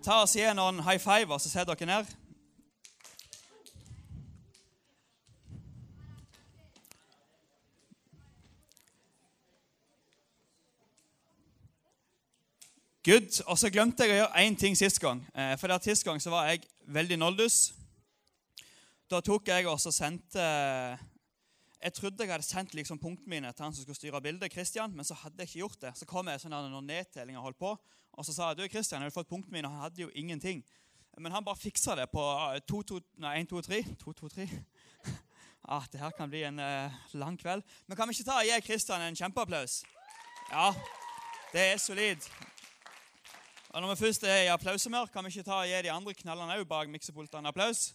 Ta oss igjen noen high five, så setter dere ned. Good. Og så glemte jeg å gjøre én ting sist gang. Eh, for der Sist gang så var jeg veldig noldus. Da tok jeg og sendte Jeg trodde jeg hadde sendt liksom punktene mine til han som skulle styre bildet, Christian, men så hadde jeg ikke gjort det. Så kom jeg sånn når nedtellinga holdt på, og så sa jeg du, Christian, jeg hadde fått punktene mine, og han hadde jo ingenting. Men han bare fiksa det på 2, 2, nei, 1, 2, 3. 2, 2, 3. Ah, det her kan bli en eh, lang kveld. Men kan vi ikke ta og gi Christian en kjempeapplaus? Ja, det er solid. Og når vi først er i applaushumør, kan vi ikke ta og gi de andre knallene òg bak miksepultene applaus?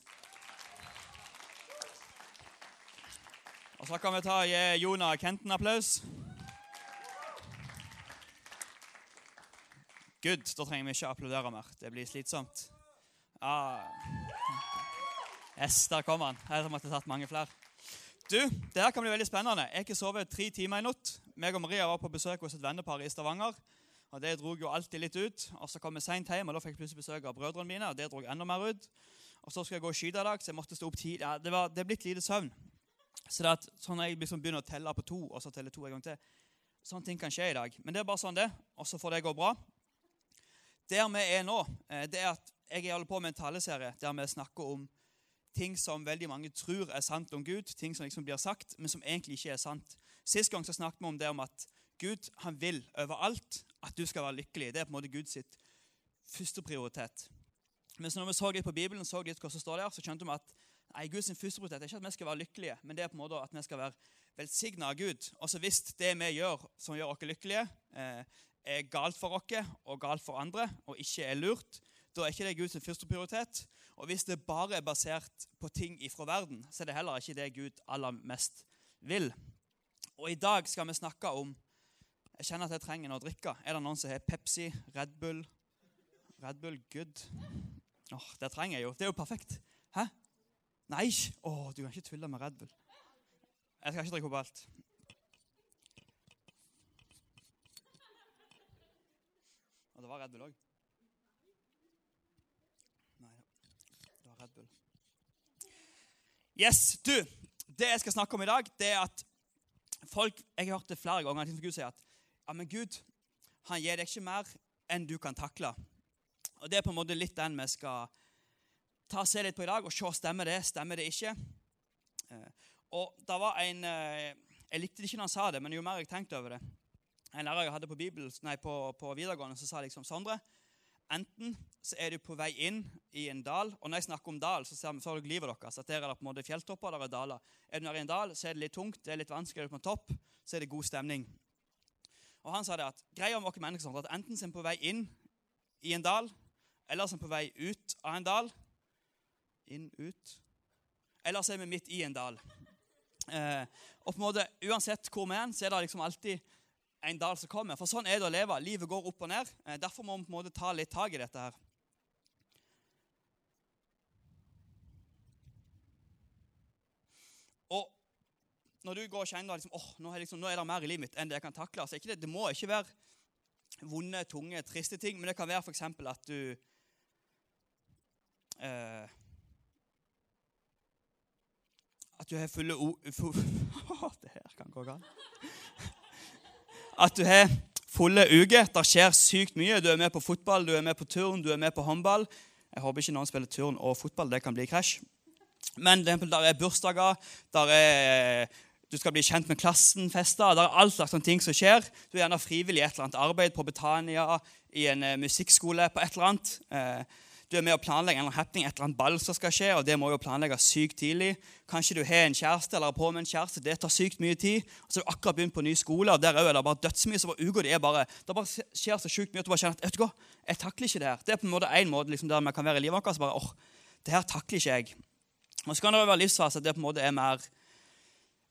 Og så kan vi ta og gi Jonah Kenten applaus. Good. Da trenger vi ikke applaudere mer. Det blir slitsomt. Ah. Yes, der kom han. Jeg måtte tatt mange flere. Du, det her kan bli veldig spennende. Jeg har ikke sovet tre timer i natt. Meg og Maria var på besøk hos et vennepar i Stavanger. og Det dro jo alltid litt ut. Og Så kom vi seint hjem, og da fikk jeg plutselig besøk av brødrene mine. og Det dro enda mer ut. Og Så skulle jeg gå og skyte i dag, så jeg måtte stå opp tidlig. Ja, det, var, det er blitt lite søvn. Så det at, sånn jeg liksom begynner å telle på to, og så telle to en gang til Sånne ting kan skje i dag. Men det er bare sånn det, og så får det gå bra. Der vi er nå, eh, det er at jeg holder på med en taleserie der vi snakker om ting som veldig mange tror er sant om Gud, ting som liksom blir sagt, men som egentlig ikke er sant. Sist gang så snakket vi om det om at Gud han vil overalt at du skal være lykkelig. Det er på en måte Guds første prioritet. Men når vi så litt på Bibelen, så litt hva som står der, så skjønte vi at nei, Guds første prioritet er ikke at vi skal være lykkelige, men det er på en måte at vi skal være velsigna av Gud. Og så hvis det vi gjør som gjør oss lykkelige, eh, er galt for oss og galt for andre, og ikke er lurt, da er ikke det Guds første prioritet. Og hvis det bare er basert på ting ifra verden, så er det heller ikke det Gud aller mest vil. Og i dag skal vi snakke om Jeg kjenner at jeg trenger noe å drikke. Er det noen som har Pepsi, Red Bull? Red Bull Good? Åh, oh, Det trenger jeg jo. Det er jo perfekt. Hæ? Nei! Å, oh, du kan ikke tulle med Red Bull. Jeg skal ikke drikke opp alt. Det var Red Bull òg. Nei, det var Red Bull. Yes, du, Det jeg skal snakke om i dag, det er at folk Jeg har hørt det flere ganger. at Gud sier at ja, men Gud han gir deg ikke mer enn du kan takle. Og Det er på en måte litt den vi skal ta og se litt på i dag, og se stemmer det, stemmer det ikke. Eh, og det var en, eh, Jeg likte det ikke når han sa det, men jo mer jeg tenkte over det En lærer jeg hadde på, Bibel, nei, på, på videregående, så sa liksom Sondre, enten så er du på vei inn i en dal og Når jeg snakker om dal, så ser dere livet deres. at Der er det på en måte fjelltopper der er daler. Er du nær i en dal, så er det litt tungt, det er litt vanskelig. Er du på en topp, så er det god stemning. Og Han sa det at greia med oss mennesker er at enten så er vi på vei inn i en dal, eller så er vi på vei ut av en dal. Inn, ut. Eller så er vi midt i en dal. Eh, og på en måte, Uansett hvor vi er, så er det liksom alltid en dal som kommer. For sånn er det å leve. Livet går opp og ned. Eh, derfor må vi på en måte ta litt tak i dette her. Og når du går og kjenner liksom, oh, nå, er liksom, nå er det mer i livet mitt enn det jeg kan takle altså, det, det, må ikke være vonde, tunge, triste ting, men det kan være f.eks. at du eh, At du har fulle o... det her kan gå galt. At du har fulle uker. Det skjer sykt mye. Du er med på fotball, du er med på turn, du er med på håndball. Jeg håper ikke noen spiller turn og fotball. Det kan bli krasj. Men der er bursdager, der er du skal bli kjent med klassen, fester. Det er alt slags ting som skjer. Du er gjerne frivillig i et eller annet arbeid på Betania, i en uh, musikkskole, på et eller annet. Du er med å planlegge en happening, et eller annet ball som skal skje, og det må jo planlegges sykt tidlig. Kanskje du har en kjæreste eller er på med en kjæreste. Det tar sykt mye tid. Og så har du akkurat begynt på ny skole, og der er det bare dødsmye. Bare uka det er bare Det bare skjer så sjukt mye at du bare kjenner at vet du hva, jeg takler ikke det her. Det er på en måte en måte liksom, der vi kan være i livet vårt. Bare åh, det her takler ikke jeg. Og så kan det være livsfase at det på en måte er mer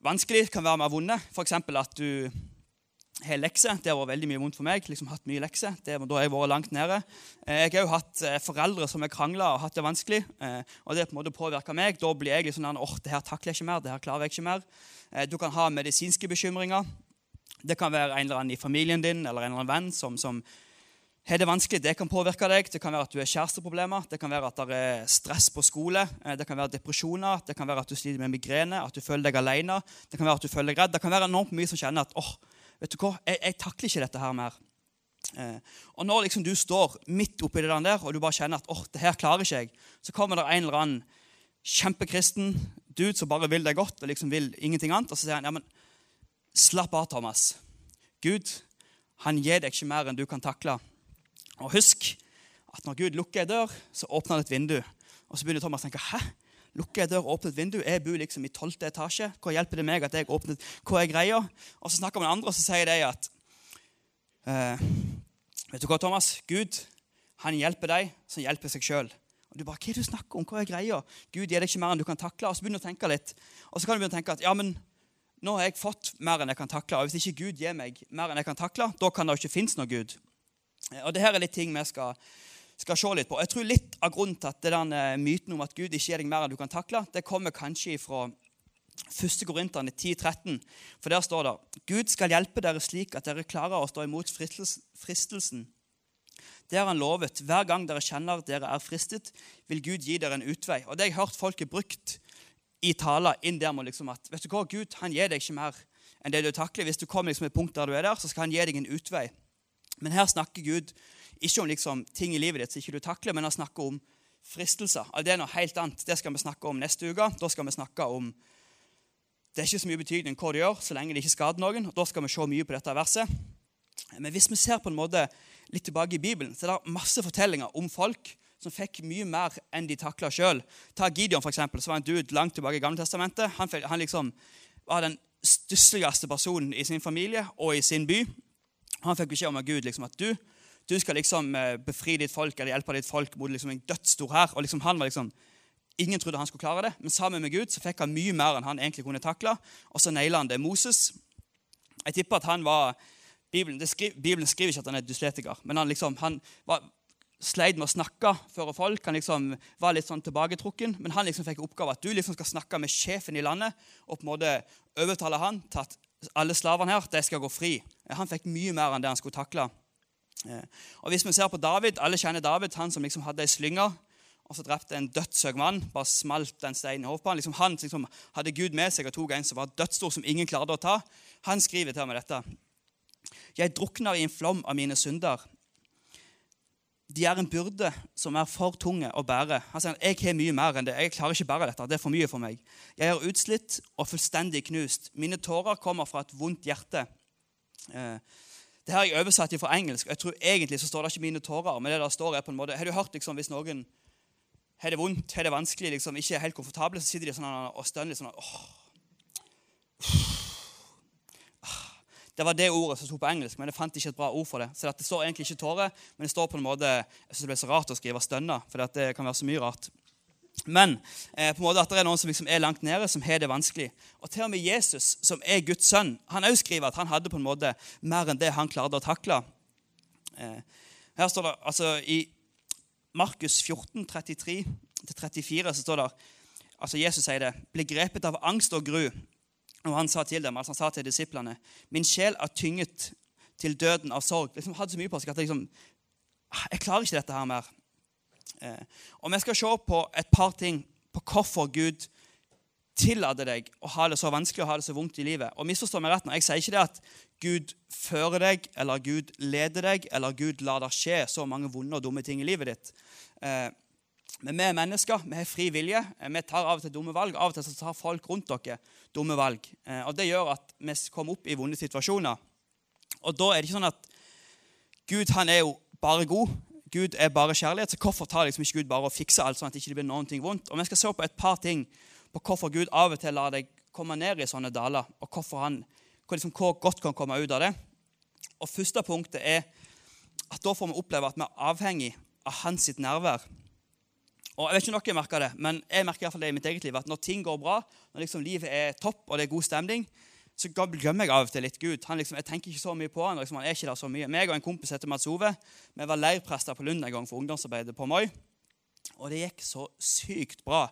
vanskelig, kan være mer vonde. F.eks. at du har lekser. Det har vært veldig mye vondt for meg. liksom hatt mye lekser. Det, da har jeg vært langt nede. Eh, jeg har jo hatt eh, foreldre som har krangla og hatt det vanskelig. Eh, og det på en måte påvirker meg. Da blir jeg liksom åh, det her takler jeg ikke mer. det her klarer jeg ikke mer. Du kan ha medisinske bekymringer. Det kan være en eller annen i familien din eller en eller annen venn som, som har det vanskelig, det kan påvirke deg. Det kan være at du har kjæresteproblemer, det kan være at det er stress på skole, det kan være depresjoner, det kan være at du sliter med migrene, at du føler deg alene, det kan være at du føler deg redd. Det kan være enormt mye som kjenner at åh, vet du hva, jeg, jeg takler ikke dette her mer. Eh, og når liksom du står midt oppi det der, og du bare kjenner at åh, det her klarer ikke jeg, så kommer det en eller annen kjempekristen dude som bare vil deg godt og liksom vil ingenting annet, og så sier han ja, men slapp av, Thomas. Gud, han gir deg ikke mer enn du kan takle. Og husk at når Gud lukker en dør, så åpner han et vindu. Og så begynner Thomas å tenke hæ? Lukker jeg dør og åpner et vindu? Jeg bor liksom i tolvte etasje. Hva hjelper det meg at jeg åpner Hva er greia? Og så snakker man andre, og så sier de at eh, Vet du hva, Thomas? Gud han hjelper deg som hjelper seg sjøl. Og du bare, hva er det du snakker om? Hva er greia? Gud gir deg ikke mer enn du kan takle. Og så begynner du å tenke litt. Og så kan du begynne å tenke at ja, men nå har jeg fått mer enn jeg kan takle. Og hvis ikke Gud gir meg mer enn jeg kan takle, da kan det jo ikke finnes noe Gud. Og det her er litt ting vi skal, skal se litt på. Jeg tror Litt av grunnen til at den eh, myten om at Gud ikke gir deg mer enn du kan takle, det kommer kanskje fra 1. Korinterne 10-13. For der står det Gud skal hjelpe dere slik at dere klarer å stå imot fristelsen. Det har han lovet. Hver gang dere kjenner dere er fristet, vil Gud gi dere en utvei. Og det har jeg hørt folket brukt i taler inn der med liksom at vet du hva, Gud han gir deg ikke mer enn det du takler. Hvis du kommer liksom et punkt der du er der, så skal han gi deg en utvei. Men her snakker Gud ikke om liksom, ting i livet ditt som ikke du takler, men han snakker om fristelser. Det er noe helt annet. Det skal vi snakke om neste uke. Da skal vi snakke om Det er ikke så mye betydning hva du gjør, så lenge det ikke skader noen. Da skal vi se mye på dette verset. Men hvis vi ser på en måte litt tilbake i Bibelen, så er det masse fortellinger om folk som fikk mye mer enn de takla sjøl. Ta Gideon, for eksempel, som var en dude langt tilbake i Gamle Testamentet. Han, han liksom var den stussligste personen i sin familie og i sin by. Han fikk beskjed om av Gud liksom, at du, du skal liksom eh, befri ditt folk eller hjelpe ditt folk mot liksom en dødsstor hær. Og liksom, han var liksom, Ingen trodde han skulle klare det, men sammen med Gud så fikk han mye mer enn han egentlig kunne takle. Og så naila han det. Moses Jeg tipper at han var Bibelen, skriver, Bibelen skriver ikke at han er dysletiker, men han, liksom, han var, sleit med å snakke før folk. Han liksom var litt sånn tilbaketrukken, men han liksom fikk oppgave at du liksom skal snakke med sjefen i landet og på en måte overtale han til at alle slavene her de skal gå fri. Han fikk mye mer enn det han skulle takle. Eh, og hvis vi ser på David, Alle kjenner David, han som liksom hadde ei slynge og så drepte en dødssøk mann. Bare smalt den steinen i hodet på han. Liksom han liksom hadde Gud med seg og tok en som var dødsstor, som ingen klarte å ta. Han skriver til meg dette. Jeg drukner i en flom av mine synder. De er en byrde som er for tunge å bære. Han sier jeg har mye mer enn det. Jeg klarer ikke bære dette. Det er for mye for meg. Jeg er utslitt og fullstendig knust. Mine tårer kommer fra et vondt hjerte. Eh, det her jeg oversatt fra engelsk. jeg tror Egentlig så står det ikke 'mine tårer', men det der står er på en måte, Har du hørt liksom, hvis noen har det vondt, har det vanskelig, liksom, ikke er helt komfortable, så sitter de sånn og stønner litt sånn åh. Det var det ordet som sto på engelsk, men jeg fant ikke et bra ord for det. Så Det står egentlig ikke tårer, men det står på en måte Jeg synes det ble så rart å skrive stønner, for det kan være så mye rart. Men eh, på en måte at det er noen som liksom er langt nede, som har det vanskelig. Og til og med Jesus, som er Guds sønn, han også skriver at han hadde på en måte mer enn det han klarte å takle. Eh, her står det, altså I Markus 14, 33-34 så står det altså Jesus sier det, ble grepet av angst og gru og han sa til dem, altså han sa til disiplene, min sjel er tynget til døden av sorg. Liksom hadde så mye på seg at jeg, liksom, «Ah, jeg klarer ikke dette her mer. Eh, og vi skal se på et par ting på hvorfor Gud tillater deg å ha det så vanskelig og ha det så vondt i livet. Og misforstå meg rett nå, Jeg sier ikke det at Gud fører deg, eller Gud leder deg, eller Gud lar det skje så mange vonde og dumme ting i livet ditt. Eh, men vi er mennesker, vi har fri vilje. Eh, vi tar av og til dumme valg. Av og til så tar folk rundt dere dumme valg. Og Det gjør at vi kommer opp i vonde situasjoner. Og da er det ikke sånn at Gud han er jo bare god. Gud er bare kjærlighet. Så hvorfor tar liksom ikke Gud bare og fikser alt sånn at det ikke blir noen ting vondt? Og Vi skal se på et par ting på hvorfor Gud av og til lar deg komme ned i sånne daler, og hvorfor han, hvor, liksom, hvor godt kan komme ut av det. Og Første punktet er at da får vi oppleve at vi er avhengig av hans sitt nærvær. Og Jeg vet ikke om dere merker det, men jeg merker i hvert fall det i mitt eget liv, at når ting går bra, når liksom livet er topp og det er god stemning, så glemmer jeg av og til litt Gud. Liksom, jeg tenker ikke så mye på han, liksom, han er ikke der så mye. Meg og en kompis heter Mats Ove. Vi var leirprester på Lund en gang for ungdomsarbeidet på Moi. Og det gikk så sykt bra.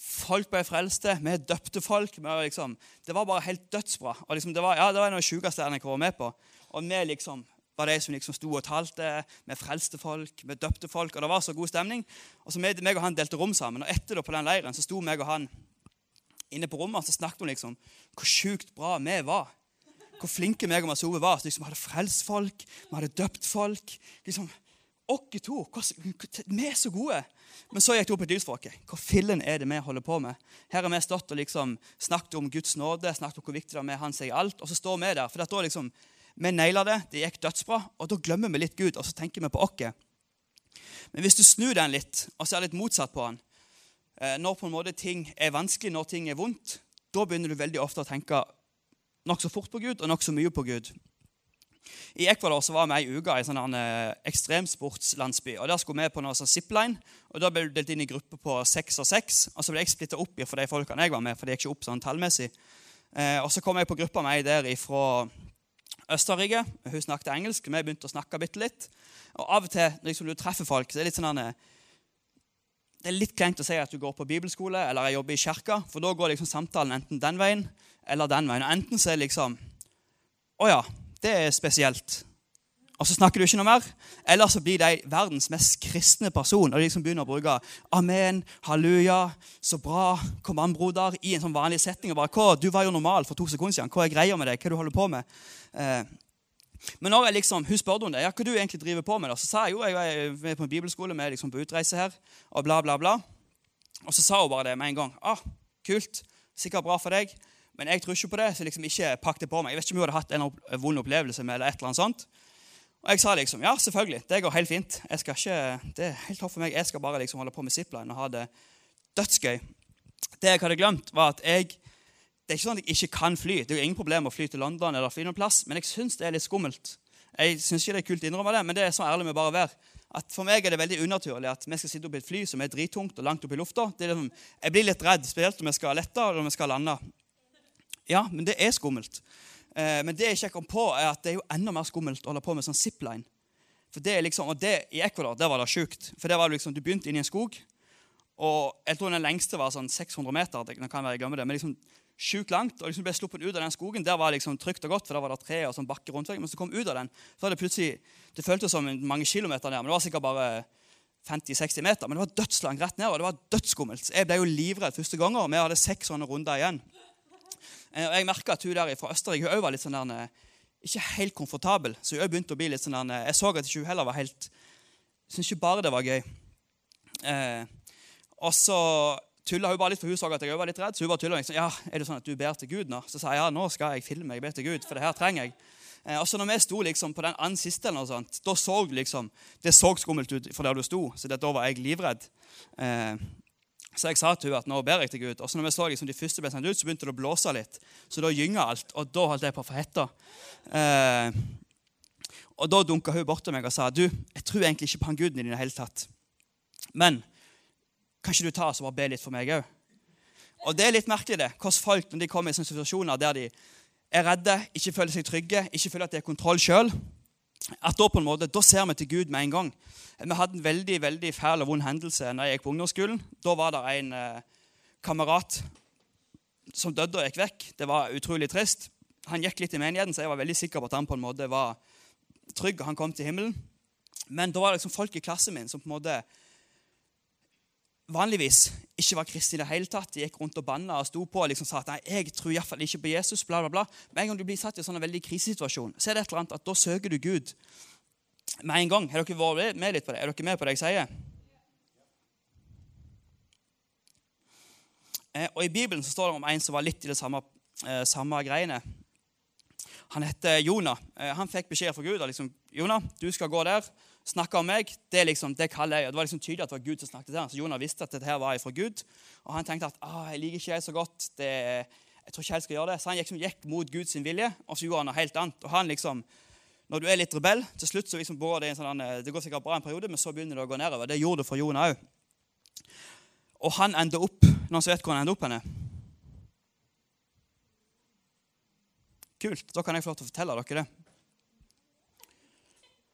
Folk ble frelste, vi døpte folk. Liksom, det var bare helt dødsbra. Og liksom, det var, ja, det var en av de sjukeste jeg var med på. Og vi liksom var de som liksom sto og talte. Vi frelste folk, vi døpte folk, og det var så god stemning. Og så meg, meg og han delte rom sammen. Og etter på den leiren så sto meg og han inne på rommet så snakket hun liksom hvor sjukt bra vi var. Hvor flinke meg og Masove var. Så liksom, Vi hadde frelst folk, vi hadde døpt folk. liksom, Oss to, vi er så gode. Men så gikk det opp et lys for oss. Hva fillen er det vi holder på med? Her har vi stått og liksom snakket om Guds nåde, snakket om hvor viktig det er med Han sier alt, og så står vi der. For da liksom, Vi naila det, det gikk dødsbra, og da glemmer vi litt Gud, og så tenker vi på oss. Men hvis du snur den litt og ser litt motsatt på han, når på en måte ting er vanskelig, når ting er vondt, da begynner du veldig ofte å tenke nokså fort på Gud og nokså mye på Gud. I Ecuador så var vi ei uke i en sånn eh, ekstremsportslandsby. og Der skulle vi på noe sånn zipline. og Da ble vi delt inn i grupper på seks og seks. og Så ble jeg splitta opp for de folkene jeg var med. for det gikk ikke opp sånn tallmessig. Eh, og Så kom jeg på gruppa ei der fra Østerrike. Hun snakket engelsk. Vi begynte å snakke bitte litt. Og Av og til liksom, du treffer folk, så er det litt sånn eh, det er litt kleint å si at du går på bibelskole eller jeg jobber i kirka, for da går liksom samtalen enten den veien eller den veien. Og enten så er det liksom Å ja, det er spesielt. Og så snakker du ikke noe mer. Eller så blir de verdens mest kristne person. Og de liksom begynner å bruke 'amen', 'halleluja', 'så bra', 'kom an, broder', i en sånn vanlig setting. og bare, hva, 'Du var jo normal for to sekunder siden. Hva er greia med deg? Hva er du holder på med?' Eh, men når jeg liksom, hun spurte om det, ja, hva du egentlig driver på med, da, så sa jeg jo jeg er på en bibelskole, vi er liksom på utreise her, og bla, bla, bla. Og så sa hun bare det med en gang. ah, 'Kult. Sikkert bra for deg.' Men jeg tror ikke på det, så liksom ikke pakk det på meg. Jeg vet ikke om hun hadde hatt en vond opplevelse med eller et eller annet sånt. Og jeg sa liksom ja, selvfølgelig, det går helt fint. Jeg skal ikke, Det er helt topp for meg. Jeg skal bare liksom holde på med zipline og ha det dødsgøy. Det jeg hadde glemt, var at jeg det er ikke sånn at jeg ikke kan fly. Det er jo ingen problem å fly til London eller fly noen plass, men jeg syns det er litt skummelt. Jeg synes ikke det er kult å innrømme det, men det er så ærlig vi bare være. At For meg er det veldig unaturlig at vi skal sitte oppi et fly som er drittungt og langt oppi lufta. Liksom, jeg blir litt redd, spesielt om vi skal lette eller om vi skal lande. Ja, men det er skummelt. Eh, men det jeg ikke kom på, er at det er jo enda mer skummelt å holde på med sånn zipline. For det er liksom, og det, I Ecuador der var det sjukt. For det var liksom, Du begynte inn i en skog, og jeg tror den lengste var sånn 600 meter. det kan være jeg det, men liksom sjukt langt, og liksom ble sluppet ut av den skogen. Der var det liksom trygt og godt, for der var det tre og sånn bakke rundt veggen. Men så kom ut av den, så var det plutselig, det føltes som mange kilometer ned. Men det var sikkert bare 50-60 meter. Men det var dødslangt rett ned, og det var dødsskummelt. Jeg ble jo livredd første gangen, og vi hadde seks sånne runder igjen. Eh, og jeg merka at hun der fra Østerrike hun var litt sånn der, eh, ikke helt komfortabel. Så hun begynte å bli litt sånn der, eh, Jeg så at hun heller var helt Syns ikke bare det var gøy. Eh, og så tulla hun bare litt, for hun så at jeg var litt redd. Så hun bare tulla liksom, ja, er det sånn at du ber til Gud nå? Så sa jeg ja, nå skal jeg filme. Jeg ber til Gud, for det her trenger jeg. Eh, og så når vi sto liksom på den andre siste, eller noe sånt, da så liksom, det så skummelt ut for der du sto. Så det, da var jeg livredd. Eh, så jeg sa til henne at nå ber jeg til Gud. Og så når vi så liksom de første ble sendt ut, så begynte det å blåse litt. Så da gynga alt, og da holdt jeg på å få hetta. Eh, og da dunka hun bort til meg og sa du, jeg tror egentlig ikke på han guden i det hele tatt. Men kan ikke du ta oss og bare be litt for meg òg? Og det er litt merkelig, det. Hvordan folk når de kommer i sånne situasjoner der de er redde, ikke føler seg trygge, ikke føler at de har kontroll sjøl, at da på en måte, da ser vi til Gud med en gang. Vi hadde en veldig veldig fæl og vond hendelse når jeg gikk på ungdomsskolen. Da var det en eh, kamerat som døde og gikk vekk. Det var utrolig trist. Han gikk litt i menigheten, så jeg var veldig sikker på at han på en måte var trygg, og han kom til himmelen. Men da var det liksom folk i klassen min som på en måte vanligvis ikke var kristne i det hele tatt. De gikk rundt og banna og sto på og liksom sa at nei, jeg tror iallfall ikke på Jesus. bla bla bla. Men en gang du blir satt i en sånn veldig krisesituasjon, så er det et eller annet at da søker du Gud med en gang. Har dere vært med litt på det? Er dere med på det jeg sier? Eh, og I Bibelen så står det om en som var litt i det samme, eh, samme greiene. Han heter Jonah. Eh, han fikk beskjed fra Gud. Liksom, Jonah, du skal gå der snakke om meg, det, liksom, det kaller jeg. Det var liksom tydelig at det var Gud som snakket til ham. Så Jonah visste at dette her var fra Gud. Og han tenkte at ah, jeg liker ikke jeg så godt. Det, jeg tror ikke jeg skal gjøre det. Så han gikk, liksom, gikk mot Guds vilje, og så gjorde han noe helt annet. Og han liksom, Når du er litt rebell, til slutt så liksom går det en sånn, det går sikkert bra en periode, men så begynner det å gå nedover. Det gjorde det for Jonah òg. Og han ender opp Noen som vet hvor han ender opp henne? Kult. Da kan jeg få lov til å fortelle dere det.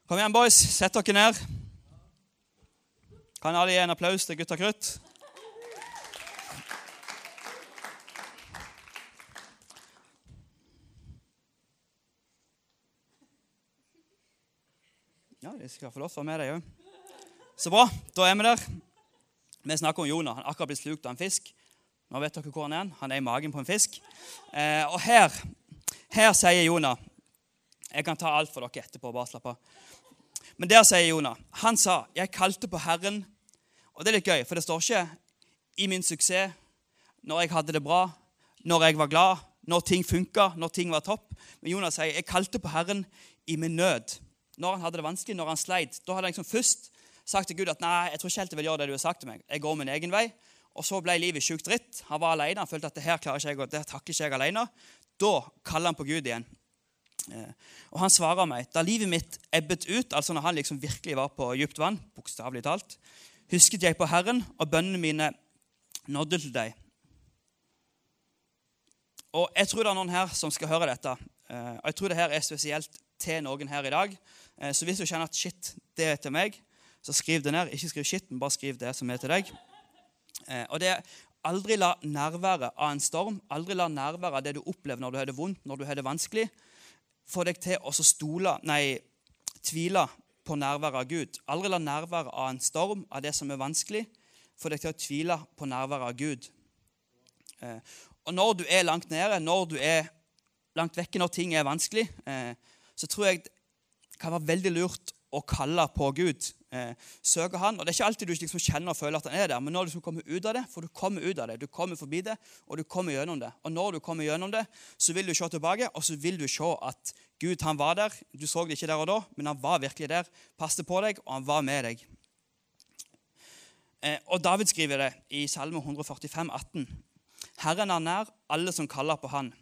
Kom igjen, boys. Sett dere ned. Kan alle gi en applaus til Gutta Krutt? Ja, de skal få lov til å være med deg òg. Så bra. Da er vi der. Vi snakker om Jonah. Han er akkurat blitt slukt av en fisk. Nå vet dere hvor han er. Han er i magen på en fisk. Eh, og her, her sier Jonah Jeg kan ta alt for dere etterpå. bare slapp av. Men der sier Jonah Han sa, 'Jeg kalte på Herren'. Og det er litt gøy, for det står ikke 'i min suksess', 'når jeg hadde det bra', 'når jeg var glad', 'når ting funka', 'når ting var topp'. Men Jonah sier, 'Jeg kalte på Herren i min nød'. Når han hadde det vanskelig, når han sleit. Da hadde han liksom først sagt til Gud at 'nei, jeg tror ikke helt jeg vil gjøre det du har sagt til meg'. Jeg går min egen vei. Og så ble livet sjukt dritt. Han var alene. Han følte at det her klarer ikke jeg, det takker ikke jeg alene. Da kaller han på Gud igjen. Eh, og han svarer meg da livet mitt ebbet ut, altså når han liksom virkelig var på dypt vann, bokstavelig talt, husket jeg på Herren, og bønnene mine nådde til deg. Og Jeg tror det er noen her som skal høre dette. Eh, og jeg tror det her er spesielt til noen her i dag. Eh, så hvis du kjenner at shit, det er til meg, så skriv det ned. Ikke skriv shit, men bare skriv det som er til deg. Og det er Aldri la nærværet av en storm, aldri la nærværet av det du opplever når du har det vondt, når du har det vanskelig, få deg til å stole, nei, tvile på nærværet av Gud. Aldri la nærværet av en storm, av det som er vanskelig, få deg til å tvile på nærværet av Gud. Eh, og når du er langt nede, når du er langt vekke, når ting er vanskelig, eh, så tror jeg det kan være veldig lurt å kalle på Gud. Eh, søke Han. Og Det er ikke alltid du liksom kjenner og føler at han er der, men når du liksom kommer ut av det, for du kommer ut av det, du kommer forbi det, og du kommer gjennom det. Og når du kommer gjennom det, så vil du se tilbake, og så vil du se at Gud han var der. Du så det ikke der og da, men han var virkelig der. Passet på deg, og han var med deg. Eh, og David skriver det i Salme 145, 18. Herren er nær alle som kaller på Han.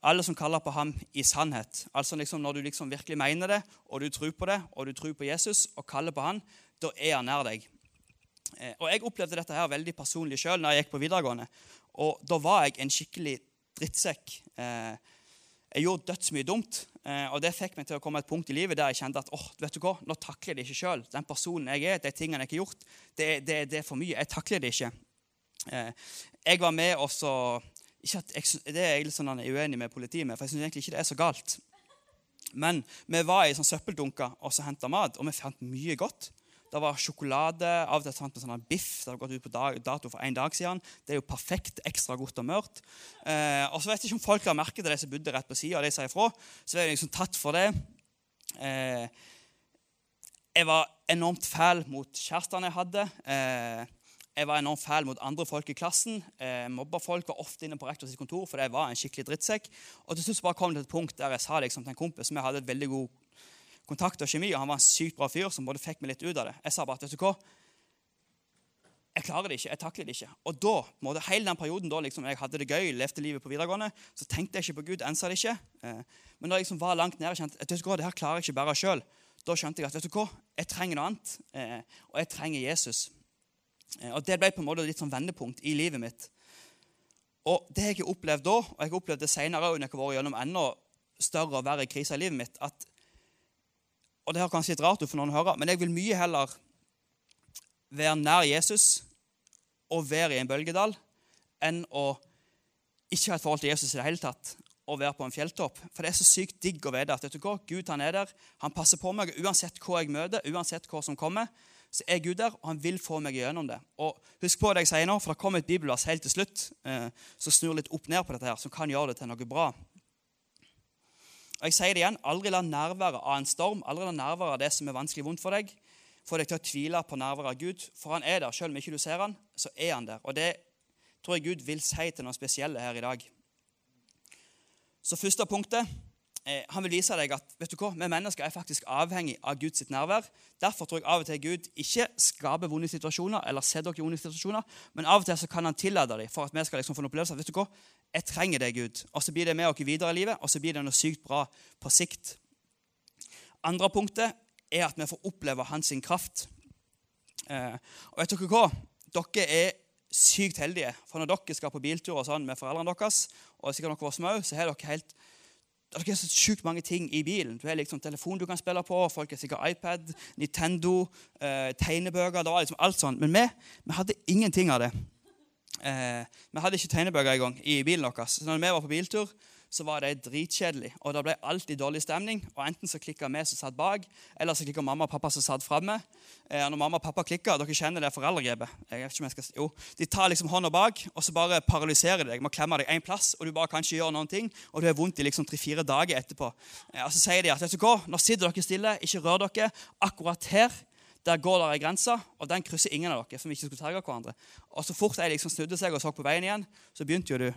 Alle som kaller på ham i sannhet. Altså liksom Når du liksom virkelig mener det, og du tror på det, og du tror på Jesus og kaller på han, da er han nær deg. Eh, og Jeg opplevde dette her veldig personlig sjøl når jeg gikk på videregående. Og Da var jeg en skikkelig drittsekk. Eh, jeg gjorde dødsmye dumt, eh, og det fikk meg til å komme et punkt i livet der jeg kjente at åh, vet du hva, nå takler jeg det ikke sjøl. Den personen jeg er, de tingene jeg har gjort, det, det, det, er for mye. Jeg takler det ikke. Jeg var med og så jeg, det er jeg litt sånn uenig med politiet med, for jeg syns egentlig ikke det er så galt. Men vi var i sånn søppeldunker og så henta mat, og vi fant mye godt. Det var sjokolade. Av og til fant vi sånn biff. Det hadde gått ut på dato for en dag siden. Det er jo perfekt, ekstra godt og mørt. Eh, og så vet jeg ikke om folk har merket det, de som bodde rett på sida, de sa ifra. Så er jeg liksom tatt for det. Eh, jeg var enormt fæl mot kjærestene jeg hadde. Eh, jeg var enormt fæl mot andre folk i klassen. Eh, mobba folk var ofte inne på rektors kontor fordi jeg var en skikkelig drittsekk. Og til slutt bare kom det til et punkt der jeg sa liksom, til en kompis som jeg hadde et veldig god kontakt og kjemi, og han var en sykt bra fyr som både fikk meg litt ut av det. Jeg sa bare vet du hva, jeg klarer det ikke, jeg takler det ikke. Og da, måtte, hele den perioden da liksom, jeg hadde det gøy, levde livet på videregående, så tenkte jeg ikke på Gud, ensa det ikke. Eh, men da jeg liksom var langt nede og kjente vet du hva, det her klarer jeg ikke bare sjøl, da skjønte jeg at vet du hva, jeg trenger noe annet. Eh, og jeg trenger Jesus. Eh, og Det ble på en måte litt sånn vendepunkt i livet mitt. Og Det jeg har opplevd da, og jeg har opplevd det senere når jeg har vært gjennom enda større og verre kriser i livet mitt at, Og det har kanskje litt rart ut for noen å høre, men jeg vil mye heller være nær Jesus og være i en bølgedal enn å ikke ha et forhold til Jesus i det hele tatt og være på en fjelltopp. For det er så sykt digg å vite at vet du hva, Gud han er der. Han passer på meg uansett hva jeg møter, uansett hva som kommer så er Gud der, og han vil få meg gjennom det. Og Husk på det jeg sier nå, for det kommer et bibelvers helt til slutt eh, som snur litt opp ned på dette, her, som kan gjøre det til noe bra. Og jeg sier det igjen, Aldri la nærværet av en storm, aldri la nærværet av det som er vanskelig vondt for deg, få deg til å tvile på nærværet av Gud. For han er der. Selv om ikke du ser han, så er han der. Og det tror jeg Gud vil si til noe spesielle her i dag. Så første punktet eh, han vil vise deg at vet du hva, vi mennesker er faktisk avhengig av Guds nærvær. Derfor tror jeg av og til Gud ikke skaper vonde situasjoner, eller setter dere i vonde situasjoner, men av og til så kan han tillate dem for at vi skal liksom få en opplevelse av vet du hva, jeg trenger deg, Gud. Og så blir det med oss videre i livet, og så blir det noe sykt bra på sikt. Andre punktet er at vi får oppleve hans kraft. Eh, og vet dere hva? Dere er sykt heldige. For når dere skal på biltur og sånn med foreldrene deres, og sikkert dere var små, så har dere helt det er så sjukt mange ting i bilen. Du har liksom telefon du kan spille på, folk har sikkert iPad, Nintendo, eh, tegnebøker det var liksom alt sånt. Men vi, vi hadde ingenting av det. Eh, vi hadde ikke tegnebøker engang i bilen vår. Så når vi var på biltur, så var det dritkjedelig. Og det ble alltid dårlig stemning. og Enten så klikka vi som satt bak, eller så klikka mamma og pappa som satt framme. Eh, når mamma og pappa klikker, dere kjenner det foreldregrepet. Jeg vet ikke om jeg skal, jo, De tar liksom hånda bak, og så bare paralyserer de deg. Må klemme deg én plass, og du bare kan ikke gjøre noen ting. Og du har vondt i liksom tre-fire dager etterpå. Eh, og så sier de at vet du hva, nå sitter dere stille, ikke rør dere. Akkurat her der går der ei grense, og den krysser ingen av dere. som ikke skulle ta hverandre. Og Så fort jeg liksom snudde seg og så på veien igjen, så begynte jo du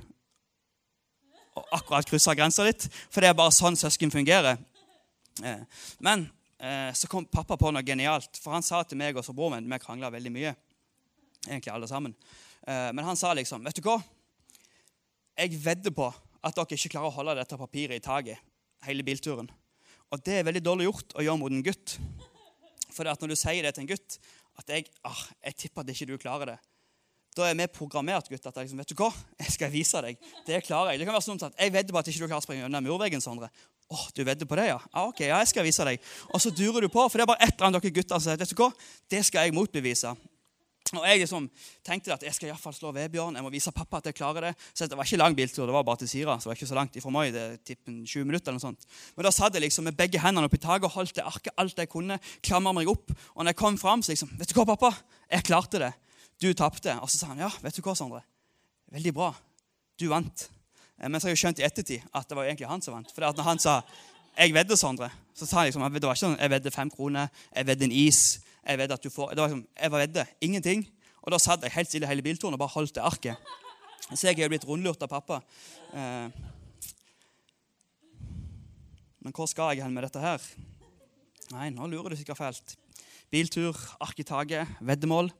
akkurat kryssa grensa litt. For det er bare sånn søsken fungerer. Eh, men eh, så kom pappa på noe genialt. For han sa til meg og broren min Vi krangla veldig mye. Egentlig alle sammen. Eh, men han sa liksom Vet du hva? Jeg vedder på at dere ikke klarer å holde dette papiret i taket hele bilturen. Og det er veldig dårlig gjort å gjøre mot en gutt. For når du sier det til en gutt at jeg, ah, jeg tipper at ikke du klarer det, da er vi programmert gutt, at jeg liksom, vet du hva, jeg skal vise deg. Det klarer jeg. Det kan være sånn at Jeg vedder på at ikke du klarer å springe under murveggen. Sondre. Åh, oh, du vedder på det, ja? Ah, ok, ja, jeg skal vise deg. Og så durer du på, for det er bare et eller annet dere gutter som sier vet du hva, det skal jeg motbevise. Og Jeg liksom tenkte at jeg skal i hvert fall slå Vebjørn. Jeg må vise pappa at jeg klarer det. Så Det var ikke lang biltur, det var bare til Sira. så det var ikke så langt ifra meg, det tippen 20 minutter eller noe sånt. Men da satt jeg liksom med begge hendene oppi taket og holdt det arket alt jeg kunne. meg opp. Og når jeg kom fram, så liksom Vet du hva, pappa? Jeg klarte det. Du tapte. Og så sa han ja, vet du hva, Sondre? Veldig bra. Du vant. Eh, men så har jeg skjønt i ettertid at det var egentlig han som vant. For når han sa jeg vedder, Sondre, så sa han liksom, det var ikke sånn jeg vedder fem kroner, jeg vedder en is jeg vedder at du får, det var liksom, jeg var vedde. Ingenting. Og da satt jeg helt stille hele bilturen og bare holdt det arket. Så jeg er blitt rundlurt av pappa. Eh, men hvor skal jeg hen med dette her? Nei, nå lurer du sikkert fælt. Biltur, ark i taket, veddemål.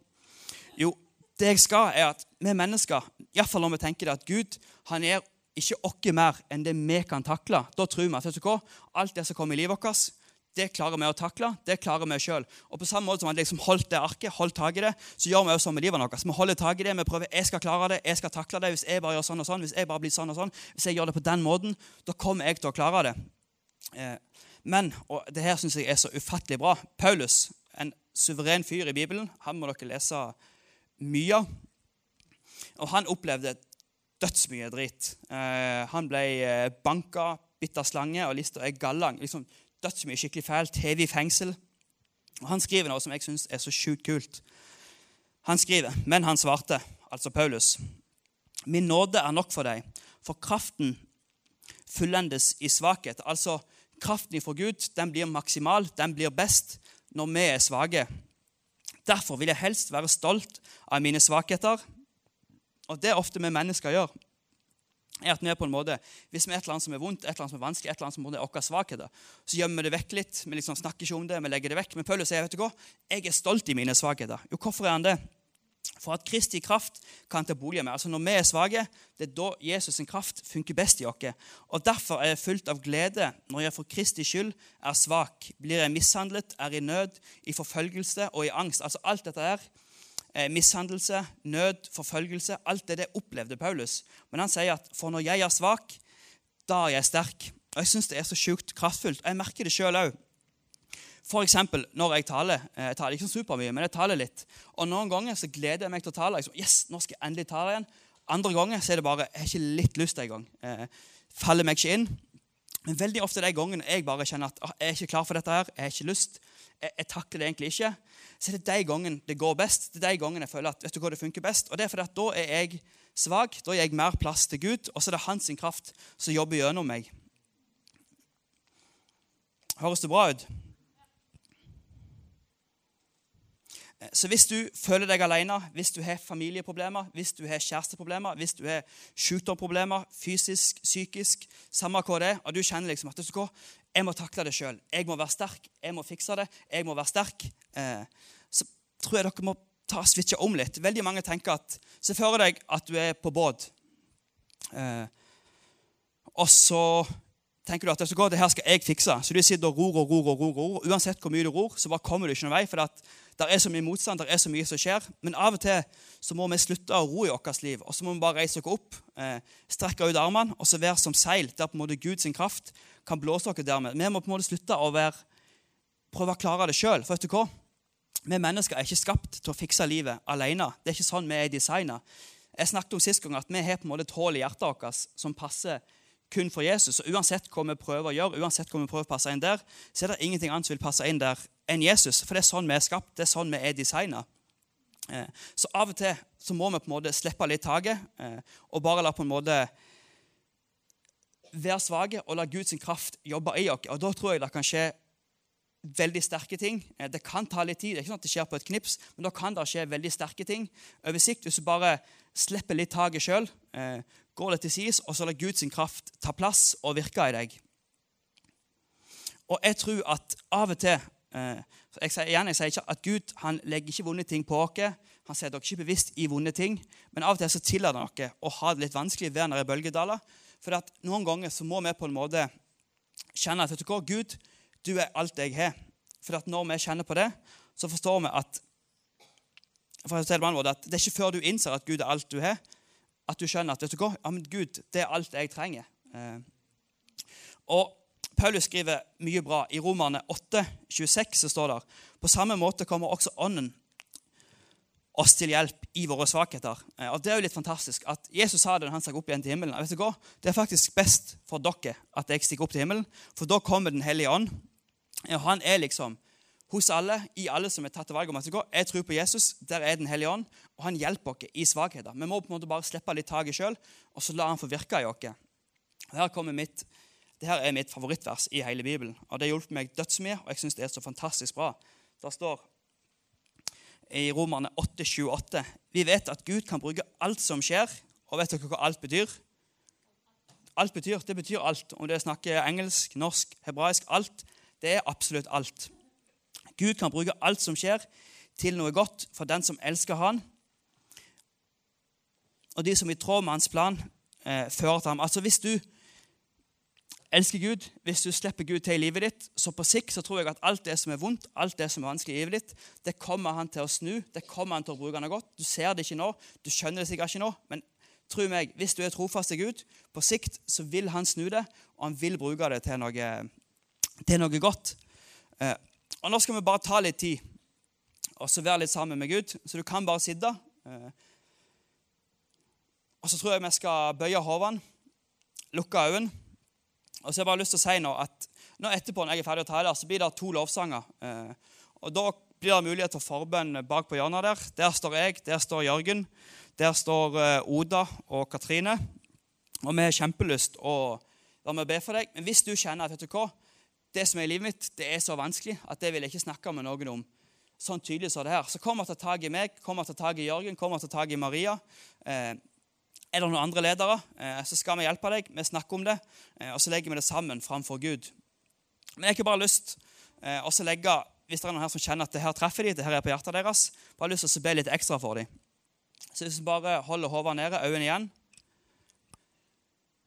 Jo, det jeg skal, er at vi mennesker, iallfall når vi tenker det, at Gud han er ikke oss mer enn det vi kan takle. Da tror vi at vet du hva, alt det som kommer i livet vårt, det klarer vi å takle. det klarer vi sjøl. Og på samme måte som han liksom holdt det arket, holdt tak i det, så gjør vi også sånn med livet vårt. Vi holder tak i det, vi prøver jeg skal klare det, jeg skal takle det. Hvis jeg bare gjør sånn og sånn, hvis jeg bare blir sånn og sånn, hvis jeg gjør det på den måten, da kommer jeg til å klare det. Eh, men, og det her syns jeg er så ufattelig bra Paulus, en suveren fyr i Bibelen, han må dere lese mye. Og han opplevde dødsmye dritt. Eh, han ble eh, banka, bitt av slange, og lista er gallang. liksom dødsmye skikkelig fælt, hevet fengsel. Og Han skriver noe som jeg syns er så sjukt kult. Han skriver, men han svarte, altså Paulus, min nåde er nok for deg, for kraften fullendes i svakhet. Altså, kraften ifra Gud den blir maksimal, den blir best når vi er svake. Derfor vil jeg helst være stolt av mine svakheter. Og det er ofte vi mennesker gjør er at vi er på en måte, Hvis vi er et eller annet som er vondt, et eller annet som er vanskelig, et eller annet som er våre svakheter, så gjemmer vi det vekk litt. Vi liksom snakker ikke om det, vi legger det vekk. Men Paulus sier vet du hva, jeg er stolt i mine svakheter. Jo, Hvorfor er han det? For at Kristi kraft kan ta bolig med. Altså Når vi er svake, det er da Jesus' sin kraft funker best i oss. Og Derfor er jeg fullt av glede når jeg for Kristi skyld er svak. Blir jeg mishandlet, er i nød, i forfølgelse og i angst. Altså Alt dette her eh, mishandelse, nød, forfølgelse. Alt det det opplevde Paulus. Men han sier at for når jeg er svak, da er jeg sterk. Og Jeg syns det er så sjukt kraftfullt. Jeg merker det sjøl òg. F.eks. når jeg taler. Eh, jeg taler ikke så supermye, men jeg taler litt. Og Noen ganger så gleder jeg meg til å tale. Liksom, yes, nå skal jeg endelig tale igjen. Andre ganger så er det bare jeg har ikke litt lyst engang. Eh, faller meg ikke inn. Men veldig ofte de gangene jeg bare kjenner at jeg er ikke klar for dette, her, jeg har ikke lyst, jeg, jeg takler det egentlig ikke, så er det de gangene det går best. Det er de gangene jeg føler at vet du hva, det funker best. Og det er fordi at da er jeg svak. Da gir jeg mer plass til Gud, og så er det hans kraft som jobber gjennom meg. Høres det bra ut? Så hvis du føler deg alene, hvis du har familieproblemer, hvis du har kjæresteproblemer, hvis du har sykdomsproblemer, fysisk, psykisk, samme hva det er, og du kjenner liksom at du, jeg må takle det sjøl, jeg må være sterk, jeg må fikse det, jeg må være sterk, eh, så tror jeg dere må ta switche om litt. Veldig mange tenker at Se for deg at du er på båt, eh, og så tenker du at det her skal jeg fikse. Så du sitter og ror og ror og ror. og Uansett hvor mye du ror, så bare kommer du ikke noen vei. for det er så mye motstand, det er så mye som skjer. Men av og til så må vi slutte å ro i vårt liv. Og så må vi bare reise oss opp, eh, strekke ut armene og så være som seil, der på en måte Guds kraft kan blåse oss dermed. Vi må på en måte slutte å være, prøve å klare det sjøl. For vet du hva? Vi mennesker er ikke skapt til å fikse livet alene. Det er ikke sånn vi er designa. Jeg snakket om sist gang at vi har på en måte et hull i hjertet vårt som passer kun for Jesus. Og uansett hva vi prøver å gjøre, uansett hva vi prøver å passe inn der, så er det ingenting annet som vil passe inn der enn Jesus. For det er sånn vi er skapt, det er sånn vi er designa. Eh, så av og til så må vi på en måte slippe litt taket eh, og bare la på en måte være svake og la Guds kraft jobbe i oss. Og da tror jeg det kan skje veldig sterke ting. Eh, det kan ta litt tid, det er ikke sånn at det skjer på et knips, men da kan det skje veldig sterke ting over sikt. Hvis du bare slipper litt taket sjøl, går det til sides, og så lar Guds kraft ta plass og virke i deg. Og jeg tror at av og til jeg sier, igjen, jeg sier ikke at Gud han legger ikke vonde ting på oss. Han setter dere ikke bevisst i vonde ting, men av og til så tillater han dere å ha det litt vanskelig ved når det er bølgedaler. For at noen ganger så må vi på en måte kjenne at vet du hva, Gud, du er alt jeg har. For at når vi kjenner på det, så forstår vi at, for å måte, at det er ikke før du innser at Gud er alt du har, at du skjønner at vet du hva, ja, men Gud, det er alt jeg trenger. Eh, og Paulus skriver mye bra. I Romerne 8, 26 så står det på samme måte kommer også Ånden oss til hjelp i våre svakheter. Eh, og Det er jo litt fantastisk at Jesus sa det når han stakk opp igjen til himmelen. Vet du hva? Det er faktisk best for dere at jeg stikker opp til himmelen, for da kommer Den hellige ånd. Og han er liksom hos alle, i alle som er tatt til valg om at det går. jeg tror på Jesus. Der er Den hellige ånd, og han hjelper oss i svakheter. Vi må på en måte bare slippe litt taket sjøl, og så la han få virke i oss. Her kommer mitt det her er mitt favorittvers i hele Bibelen. og Det har hjulpet meg dødsmye, og jeg syns det er så fantastisk bra. Det står i Romerne 8,28 Vi vet at Gud kan bruke alt som skjer. Og vet dere hva alt betyr? Alt betyr, Det betyr alt. Om det snakker engelsk, norsk, hebraisk Alt. Det er absolutt alt. Gud kan bruke alt som skjer, til noe godt for den som elsker Han, og de som i tråd med hans plan eh, fører til ham. Altså Hvis du elsker Gud, hvis du slipper Gud til i livet ditt, så på sikt så tror jeg at alt det som er vondt, alt det som er vanskelig i livet ditt, det kommer han til å snu. Det kommer han til å bruke noe godt. Du ser det ikke nå, du skjønner det sikkert ikke nå, men tro meg, hvis du er trofast til Gud, på sikt så vil han snu det, og han vil bruke det til noe, til noe godt. Eh, og Nå skal vi bare ta litt tid og så være litt sammen med Gud. Så du kan bare sitte. Eh, og så tror jeg vi skal bøye hodene, lukke øynene. Og så har jeg bare lyst til å si nå at nå etterpå når jeg er ferdig å tale, så blir det to lovsanger. Eh, og Da blir det mulighet til forbønn bak på hjørnet der. Der står jeg, der står Jørgen, der står eh, Oda og Katrine. Og vi har kjempelyst å være med og be for deg. Men hvis du kjenner at vet du hva, det som er i livet mitt, det er så vanskelig at det vil jeg ikke snakke med noen om sånn tydelig som det her, så kom og ta tak i meg, kom og ta tak i Jørgen, kom og ta tak i Maria. Eh, er det noen andre ledere, eh, så skal vi hjelpe deg. Vi snakker om det, eh, og så legger vi det sammen framfor Gud. Men jeg har ikke bare lyst eh, å legge, hvis det er noen her som kjenner at det her treffer de, det her er på hjertet deres, bare lyst til å be litt ekstra for dem. Så hvis du bare holder hodet nede, øynene igjen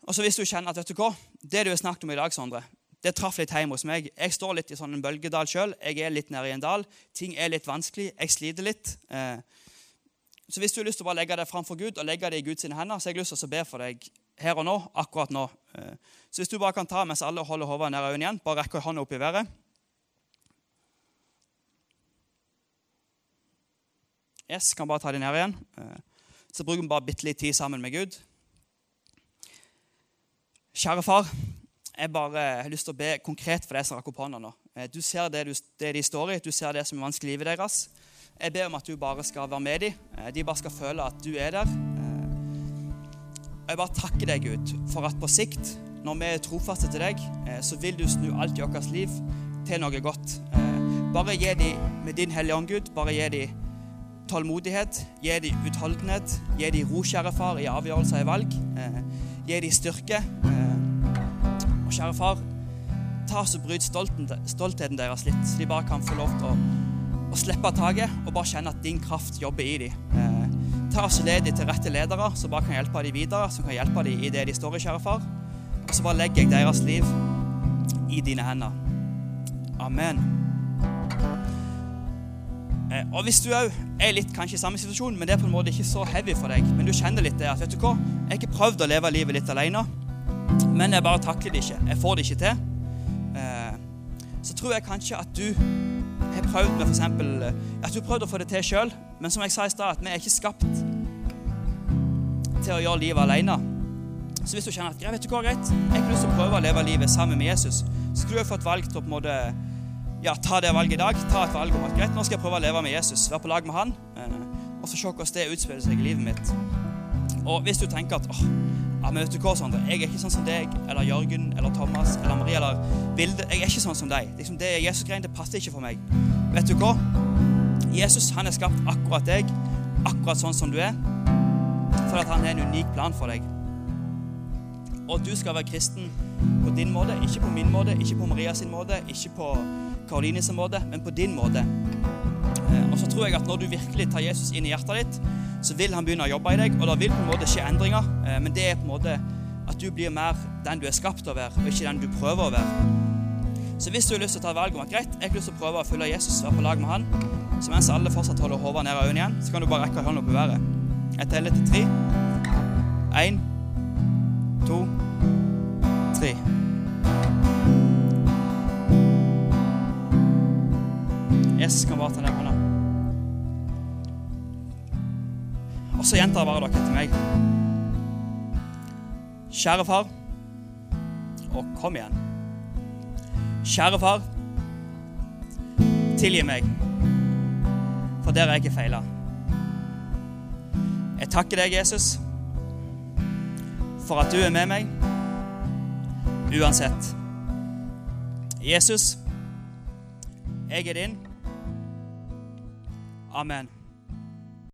Og så hvis du kjenner at vet du hva, det du har snakket om i dag, Sondre, det traff litt hjemme hos meg. Jeg står litt i sånn en bølgedal sjøl. Jeg er litt nede i en dal. Ting er litt vanskelig. Jeg sliter litt. Eh, så hvis du har lyst til å bare legge det framfor Gud og legge det i Guds hender, så har jeg lyst til å be for deg her og nå, akkurat nå. Eh, så hvis du bare kan ta mens alle holder hodet nær øynene igjen, bare rekke hånda opp i været. Yes, kan bare ta det ned igjen. Eh, så bruker vi bare bitte litt tid sammen med Gud. Kjære far, jeg bare har lyst til å be konkret for deg som rakk opp hånda nå. Eh, du ser det, du, det de står i, du ser det som er vanskelig i livet deres. Jeg ber om at du bare skal være med dem. Eh, de bare skal føle at du er der. Og jeg bare takker deg, Gud, for at på sikt, når vi er trofaste til deg, eh, så vil du snu alt i vårt liv til noe godt. Bare gi dem med din Hellige Ånd, Gud, bare gi dem tålmodighet, gi dem utholdenhet, gi dem ro, kjære far, i avgjørelser i valg. Gi dem styrke. Og kjære far, ta og bryt stoltheten deres litt, så de bare kan få lov til å å slippe taket og bare kjenne at din kraft jobber i dem. Eh, ta oss led dem til rette ledere som bare kan hjelpe dem videre, som kan hjelpe dem i det de står i, kjære far. Og så bare legger jeg deres liv i dine hender. Amen. Eh, og hvis du òg er litt kanskje i samme situasjon, men det er på en måte ikke så heavy for deg, men du kjenner litt det at vet du hva, jeg har ikke prøvd å leve livet litt alene, men jeg bare takler det ikke. Jeg får det ikke til. Eh, så tror jeg kanskje at du har prøvd med f.eks. at du har prøvd å få det til sjøl, men som jeg sa i stad, at vi er ikke skapt til å gjøre livet alene. Så hvis du kjenner at vet du hva, greit, jeg har lyst til å prøve å leve livet sammen med Jesus, så skulle du få et valg til å på en måte ja, ta det valget i dag. Ta et valg om at greit, nå skal jeg prøve å leve med Jesus, være på lag med han, eh, og så se hvordan det utspiller seg i livet mitt. Og hvis du tenker at åh, hva, Sondre, jeg er ikke sånn som deg, eller Jørgen, eller Thomas, eller Marie, eller Vilde. Jeg er ikke sånn som deg. Liksom, det Jesus-greiene det passer ikke for meg. Vet du hva? Jesus han er skapt akkurat deg, akkurat sånn som du er, for at han har en unik plan for deg. Og du skal være kristen på din måte, ikke på min måte, ikke på Maria sin måte, ikke på Karoline sin måte, men på din måte. Eh, og så tror jeg at når du virkelig tar Jesus inn i hjertet ditt, så vil han begynne å jobbe i deg, og det vil på en måte skje endringer. Eh, men det er på en måte at du blir mer den du er skapt å være, og ikke den du prøver å være. Så hvis du har lyst til å ta et valg om at greit, jeg har lyst til å prøve å følge Jesus, og være på lag med han, så mens alle fortsatt holder hodet ned av øynene igjen, så kan du bare rekke hånda opp i været. Jeg teller til tre. Én, to, tre. Jesus kan bare ta ned hånda. Så gjentar bare dere til meg. Kjære far, og kom igjen. Kjære far, tilgi meg for der jeg ikke feila. Jeg takker deg, Jesus, for at du er med meg uansett. Jesus, jeg er din. Amen.